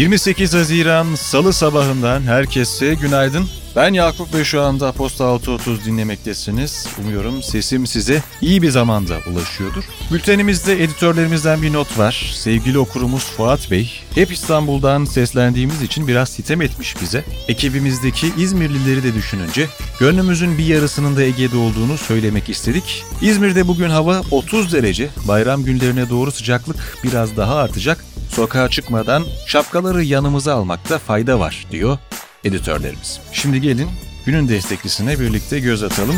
28 Haziran Salı sabahından herkese günaydın. Ben Yakup ve şu anda Posta 6.30 dinlemektesiniz. Umuyorum sesim size iyi bir zamanda ulaşıyordur. Bültenimizde editörlerimizden bir not var. Sevgili okurumuz Fuat Bey, hep İstanbul'dan seslendiğimiz için biraz sitem etmiş bize. Ekibimizdeki İzmirlileri de düşününce gönlümüzün bir yarısının da Ege'de olduğunu söylemek istedik. İzmir'de bugün hava 30 derece. Bayram günlerine doğru sıcaklık biraz daha artacak. Sokağa çıkmadan şapkaları yanımıza almakta fayda var diyor editörlerimiz. Şimdi gelin günün desteklisine birlikte göz atalım.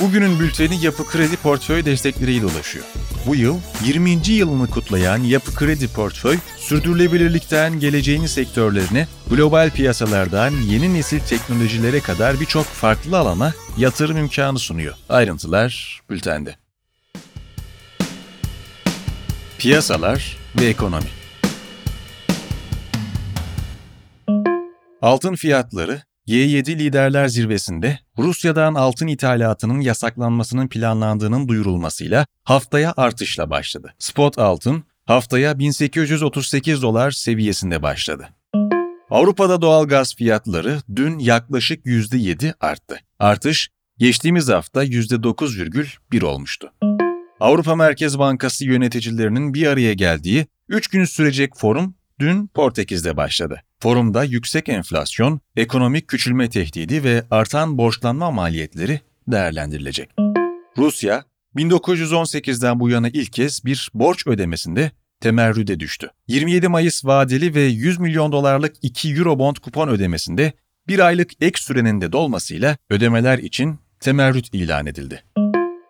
Bugünün bülteni Yapı Kredi Portföy destekleriyle dolaşıyor. Bu yıl 20. yılını kutlayan Yapı Kredi Portföy, sürdürülebilirlikten geleceğin sektörlerine, global piyasalardan yeni nesil teknolojilere kadar birçok farklı alana yatırım imkanı sunuyor. Ayrıntılar bültende. Piyasalar ve ekonomi. Altın fiyatları G7 liderler zirvesinde Rusya'dan altın ithalatının yasaklanmasının planlandığının duyurulmasıyla haftaya artışla başladı. Spot altın haftaya 1838 dolar seviyesinde başladı. Avrupa'da doğal gaz fiyatları dün yaklaşık %7 arttı. Artış geçtiğimiz hafta %9,1 olmuştu. Avrupa Merkez Bankası yöneticilerinin bir araya geldiği 3 gün sürecek forum dün Portekiz'de başladı. Forumda yüksek enflasyon, ekonomik küçülme tehdidi ve artan borçlanma maliyetleri değerlendirilecek. Rusya, 1918'den bu yana ilk kez bir borç ödemesinde temerrüde düştü. 27 Mayıs vadeli ve 100 milyon dolarlık 2 Eurobond kupon ödemesinde bir aylık ek sürenin de dolmasıyla ödemeler için temerrüt ilan edildi.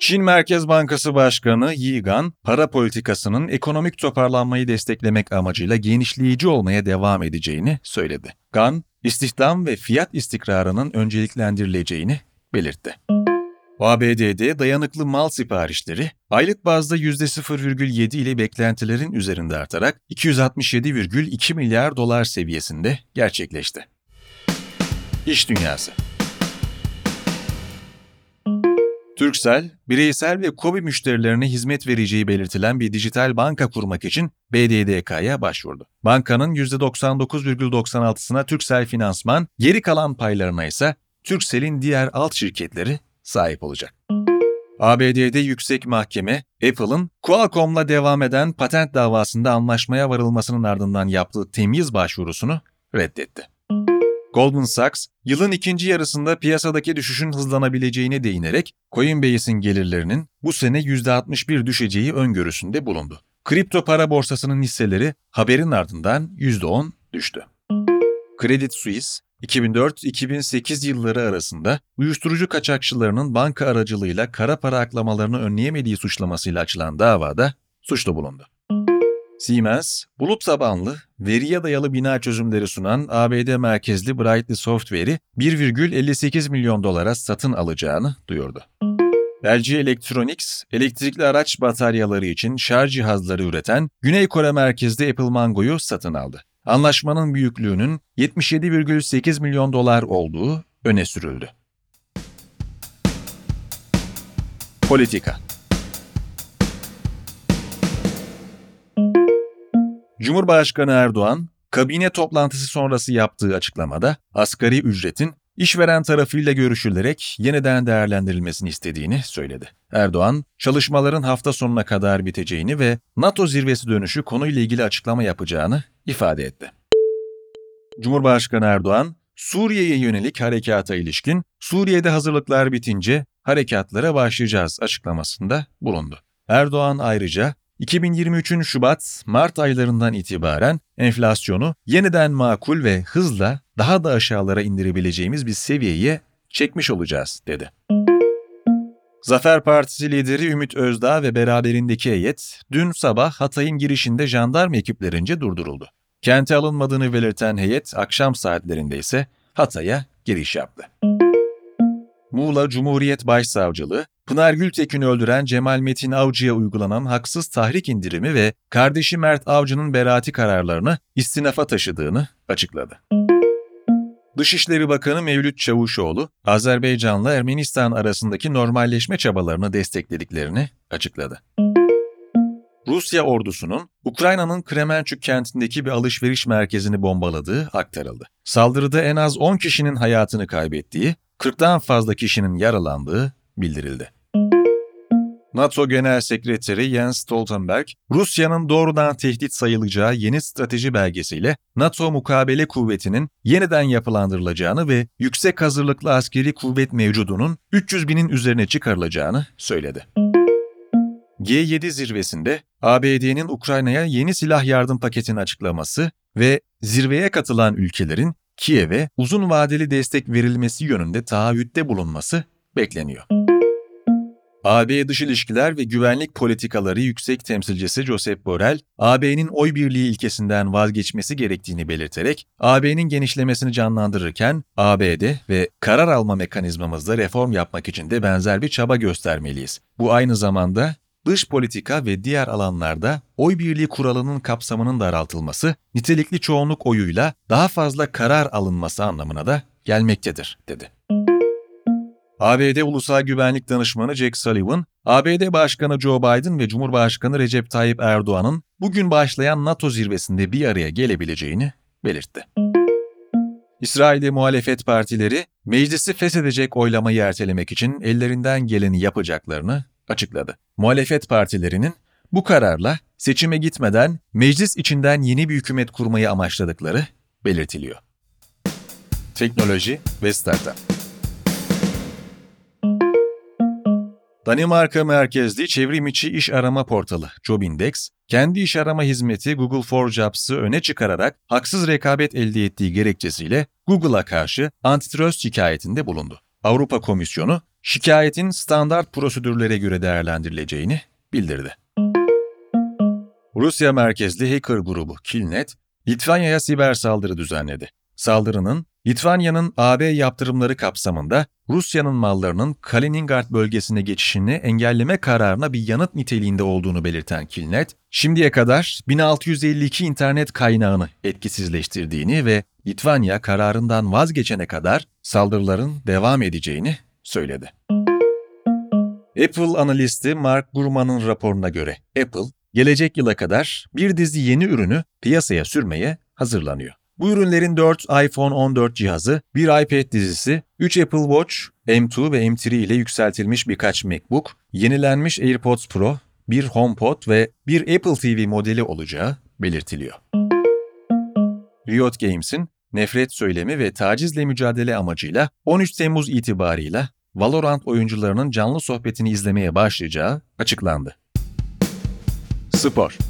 Çin Merkez Bankası Başkanı Yi Gan, para politikasının ekonomik toparlanmayı desteklemek amacıyla genişleyici olmaya devam edeceğini söyledi. Gan, istihdam ve fiyat istikrarının önceliklendirileceğini belirtti. ABD'de dayanıklı mal siparişleri aylık bazda %0,7 ile beklentilerin üzerinde artarak 267,2 milyar dolar seviyesinde gerçekleşti. İş Dünyası Turkcell, bireysel ve KOBİ müşterilerine hizmet vereceği belirtilen bir dijital banka kurmak için BDDK'ya başvurdu. Bankanın %99,96'sına Turkcell Finansman, geri kalan paylarına ise Turkcell'in diğer alt şirketleri sahip olacak. ABD'de yüksek mahkeme, Apple'ın Qualcomm'la devam eden patent davasında anlaşmaya varılmasının ardından yaptığı temiz başvurusunu reddetti. Goldman Sachs, yılın ikinci yarısında piyasadaki düşüşün hızlanabileceğine değinerek Coinbase'in gelirlerinin bu sene %61 düşeceği öngörüsünde bulundu. Kripto para borsasının hisseleri haberin ardından %10 düştü. Credit Suisse, 2004-2008 yılları arasında uyuşturucu kaçakçılarının banka aracılığıyla kara para aklamalarını önleyemediği suçlamasıyla açılan davada suçlu bulundu. Siemens, bulut tabanlı, veriye dayalı bina çözümleri sunan ABD merkezli Brightly Software'i 1,58 milyon dolara satın alacağını duyurdu. LG Electronics, elektrikli araç bataryaları için şarj cihazları üreten Güney Kore merkezli Apple Mango'yu satın aldı. Anlaşmanın büyüklüğünün 77,8 milyon dolar olduğu öne sürüldü. Politika Cumhurbaşkanı Erdoğan, kabine toplantısı sonrası yaptığı açıklamada asgari ücretin işveren tarafıyla görüşülerek yeniden değerlendirilmesini istediğini söyledi. Erdoğan, çalışmaların hafta sonuna kadar biteceğini ve NATO zirvesi dönüşü konuyla ilgili açıklama yapacağını ifade etti. Cumhurbaşkanı Erdoğan, Suriye'ye yönelik harekata ilişkin Suriye'de hazırlıklar bitince harekatlara başlayacağız açıklamasında bulundu. Erdoğan ayrıca 2023'ün Şubat-Mart aylarından itibaren enflasyonu yeniden makul ve hızla daha da aşağılara indirebileceğimiz bir seviyeye çekmiş olacağız, dedi. Zafer Partisi lideri Ümit Özdağ ve beraberindeki heyet dün sabah Hatay'ın girişinde jandarma ekiplerince durduruldu. Kente alınmadığını belirten heyet akşam saatlerinde ise Hatay'a giriş yaptı. Muğla Cumhuriyet Başsavcılığı, Pınar Gültekin'i öldüren Cemal Metin Avcı'ya uygulanan haksız tahrik indirimi ve kardeşi Mert Avcı'nın beraati kararlarını istinafa taşıdığını açıkladı. Dışişleri Bakanı Mevlüt Çavuşoğlu, Azerbaycan'la Ermenistan arasındaki normalleşme çabalarını desteklediklerini açıkladı. Rusya ordusunun Ukrayna'nın Kremenchuk kentindeki bir alışveriş merkezini bombaladığı aktarıldı. Saldırıda en az 10 kişinin hayatını kaybettiği, 40'tan fazla kişinin yaralandığı bildirildi. NATO Genel Sekreteri Jens Stoltenberg, Rusya'nın doğrudan tehdit sayılacağı yeni strateji belgesiyle NATO mukabele kuvvetinin yeniden yapılandırılacağını ve yüksek hazırlıklı askeri kuvvet mevcudunun 300 binin üzerine çıkarılacağını söyledi. G7 zirvesinde ABD'nin Ukrayna'ya yeni silah yardım paketini açıklaması ve zirveye katılan ülkelerin Kiev'e uzun vadeli destek verilmesi yönünde taahhütte bulunması bekleniyor. AB Dış İlişkiler ve Güvenlik Politikaları Yüksek Temsilcisi Josep Borrell, AB'nin oy birliği ilkesinden vazgeçmesi gerektiğini belirterek, AB'nin genişlemesini canlandırırken ABD ve karar alma mekanizmamızda reform yapmak için de benzer bir çaba göstermeliyiz. Bu aynı zamanda dış politika ve diğer alanlarda oy birliği kuralının kapsamının daraltılması, nitelikli çoğunluk oyuyla daha fazla karar alınması anlamına da gelmektedir, dedi. ABD Ulusal Güvenlik Danışmanı Jack Sullivan, ABD Başkanı Joe Biden ve Cumhurbaşkanı Recep Tayyip Erdoğan'ın bugün başlayan NATO zirvesinde bir araya gelebileceğini belirtti. İsrail'de muhalefet partileri meclisi feshedecek oylamayı ertelemek için ellerinden geleni yapacaklarını açıkladı. Muhalefet partilerinin bu kararla seçime gitmeden meclis içinden yeni bir hükümet kurmayı amaçladıkları belirtiliyor. Teknoloji ve Startup Danimarka merkezli çevrim içi iş arama portalı Jobindex, kendi iş arama hizmeti Google for Jobs'ı öne çıkararak haksız rekabet elde ettiği gerekçesiyle Google'a karşı antitrust şikayetinde bulundu. Avrupa Komisyonu şikayetin standart prosedürlere göre değerlendirileceğini bildirdi. Rusya merkezli hacker grubu Killnet, Litvanya'ya siber saldırı düzenledi. Saldırının Litvanya'nın AB yaptırımları kapsamında Rusya'nın mallarının Kaliningrad bölgesine geçişini engelleme kararına bir yanıt niteliğinde olduğunu belirten Killnet, şimdiye kadar 1652 internet kaynağını etkisizleştirdiğini ve Litvanya kararından vazgeçene kadar saldırıların devam edeceğini söyledi. Apple analisti Mark Gurman'ın raporuna göre Apple, gelecek yıla kadar bir dizi yeni ürünü piyasaya sürmeye hazırlanıyor. Bu ürünlerin 4 iPhone 14 cihazı, bir iPad dizisi, 3 Apple Watch, M2 ve M3 ile yükseltilmiş birkaç MacBook, yenilenmiş AirPods Pro, bir HomePod ve bir Apple TV modeli olacağı belirtiliyor. Riot Games'in nefret söylemi ve tacizle mücadele amacıyla 13 Temmuz itibarıyla Valorant oyuncularının canlı sohbetini izlemeye başlayacağı açıklandı. Spor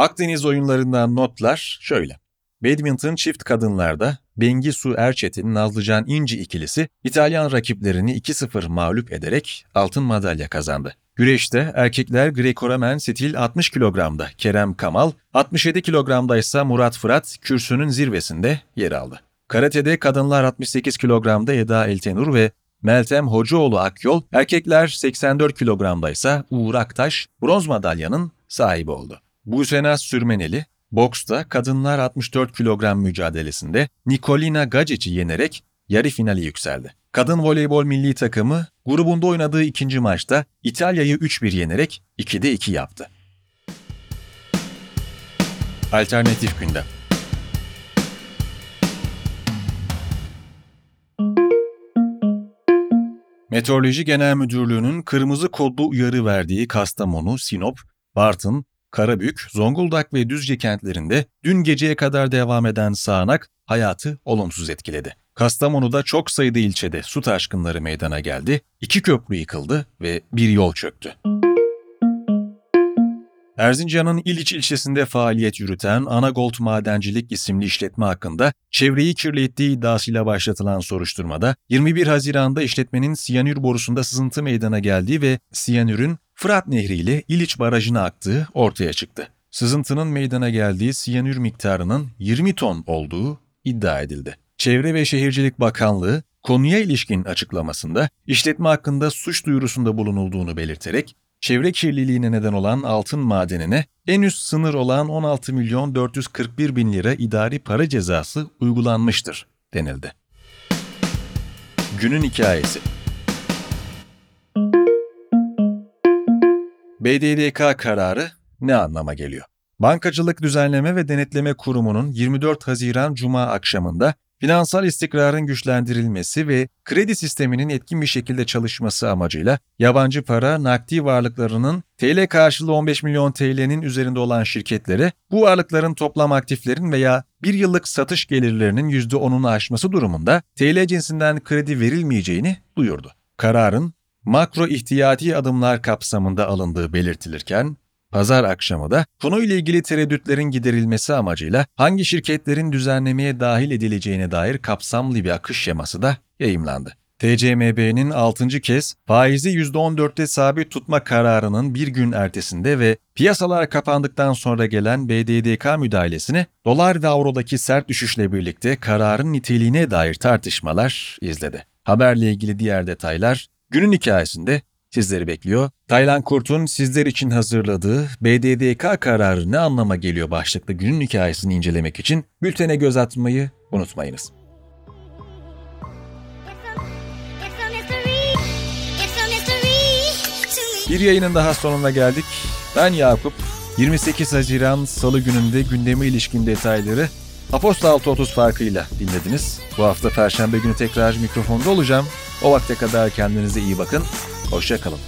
Akdeniz oyunlarından notlar şöyle. Badminton çift kadınlarda Bengisu Erçetin Nazlıcan İnci ikilisi İtalyan rakiplerini 2-0 mağlup ederek altın madalya kazandı. Güreşte erkekler Greco-Romen stil 60 kilogramda Kerem Kamal, 67 kilogramda ise Murat Fırat kürsünün zirvesinde yer aldı. Karatede kadınlar 68 kilogramda Eda Eltenur ve Meltem Hocaoğlu Akyol, erkekler 84 kilogramda ise Uğur Aktaş bronz madalyanın sahibi oldu. Busenaz Sürmeneli, boksta kadınlar 64 kilogram mücadelesinde Nikolina Gacic'i yenerek yarı finali yükseldi. Kadın voleybol milli takımı grubunda oynadığı ikinci maçta İtalya'yı 3-1 yenerek 2'de 2 yaptı. Alternatif gündem Meteoroloji Genel Müdürlüğü'nün kırmızı kodlu uyarı verdiği Kastamonu, Sinop, Bartın, Karabük, Zonguldak ve Düzce kentlerinde dün geceye kadar devam eden sağanak hayatı olumsuz etkiledi. Kastamonu'da çok sayıda ilçede su taşkınları meydana geldi, iki köprü yıkıldı ve bir yol çöktü. Erzincan'ın İliç ilçesinde faaliyet yürüten Anagold Madencilik isimli işletme hakkında çevreyi kirlettiği iddiasıyla başlatılan soruşturmada 21 Haziran'da işletmenin siyanür borusunda sızıntı meydana geldiği ve siyanürün Fırat Nehri ile İliç Barajı'na aktığı ortaya çıktı. Sızıntının meydana geldiği siyanür miktarının 20 ton olduğu iddia edildi. Çevre ve Şehircilik Bakanlığı konuya ilişkin açıklamasında işletme hakkında suç duyurusunda bulunulduğunu belirterek çevre kirliliğine neden olan altın madenine en üst sınır olan 16 milyon 441 bin lira idari para cezası uygulanmıştır denildi. Günün hikayesi BDDK kararı ne anlama geliyor? Bankacılık Düzenleme ve Denetleme Kurumu'nun 24 Haziran Cuma akşamında finansal istikrarın güçlendirilmesi ve kredi sisteminin etkin bir şekilde çalışması amacıyla yabancı para nakdi varlıklarının TL karşılığı 15 milyon TL'nin üzerinde olan şirketlere bu varlıkların toplam aktiflerin veya bir yıllık satış gelirlerinin %10'unu aşması durumunda TL cinsinden kredi verilmeyeceğini duyurdu. Kararın makro ihtiyati adımlar kapsamında alındığı belirtilirken, Pazar akşamı da konuyla ilgili tereddütlerin giderilmesi amacıyla hangi şirketlerin düzenlemeye dahil edileceğine dair kapsamlı bir akış şeması da yayımlandı. TCMB'nin 6. kez faizi %14'te sabit tutma kararının bir gün ertesinde ve piyasalar kapandıktan sonra gelen BDDK müdahalesini dolar ve avrodaki sert düşüşle birlikte kararın niteliğine dair tartışmalar izledi. Haberle ilgili diğer detaylar günün hikayesinde sizleri bekliyor. Taylan Kurt'un sizler için hazırladığı BDDK kararı ne anlama geliyor başlıklı günün hikayesini incelemek için bültene göz atmayı unutmayınız. Bir yayının daha sonuna geldik. Ben Yakup. 28 Haziran Salı gününde gündeme ilişkin detayları Aposta 6.30 farkıyla dinlediniz. Bu hafta Perşembe günü tekrar mikrofonda olacağım. O vakte kadar kendinize iyi bakın. Hoşçakalın.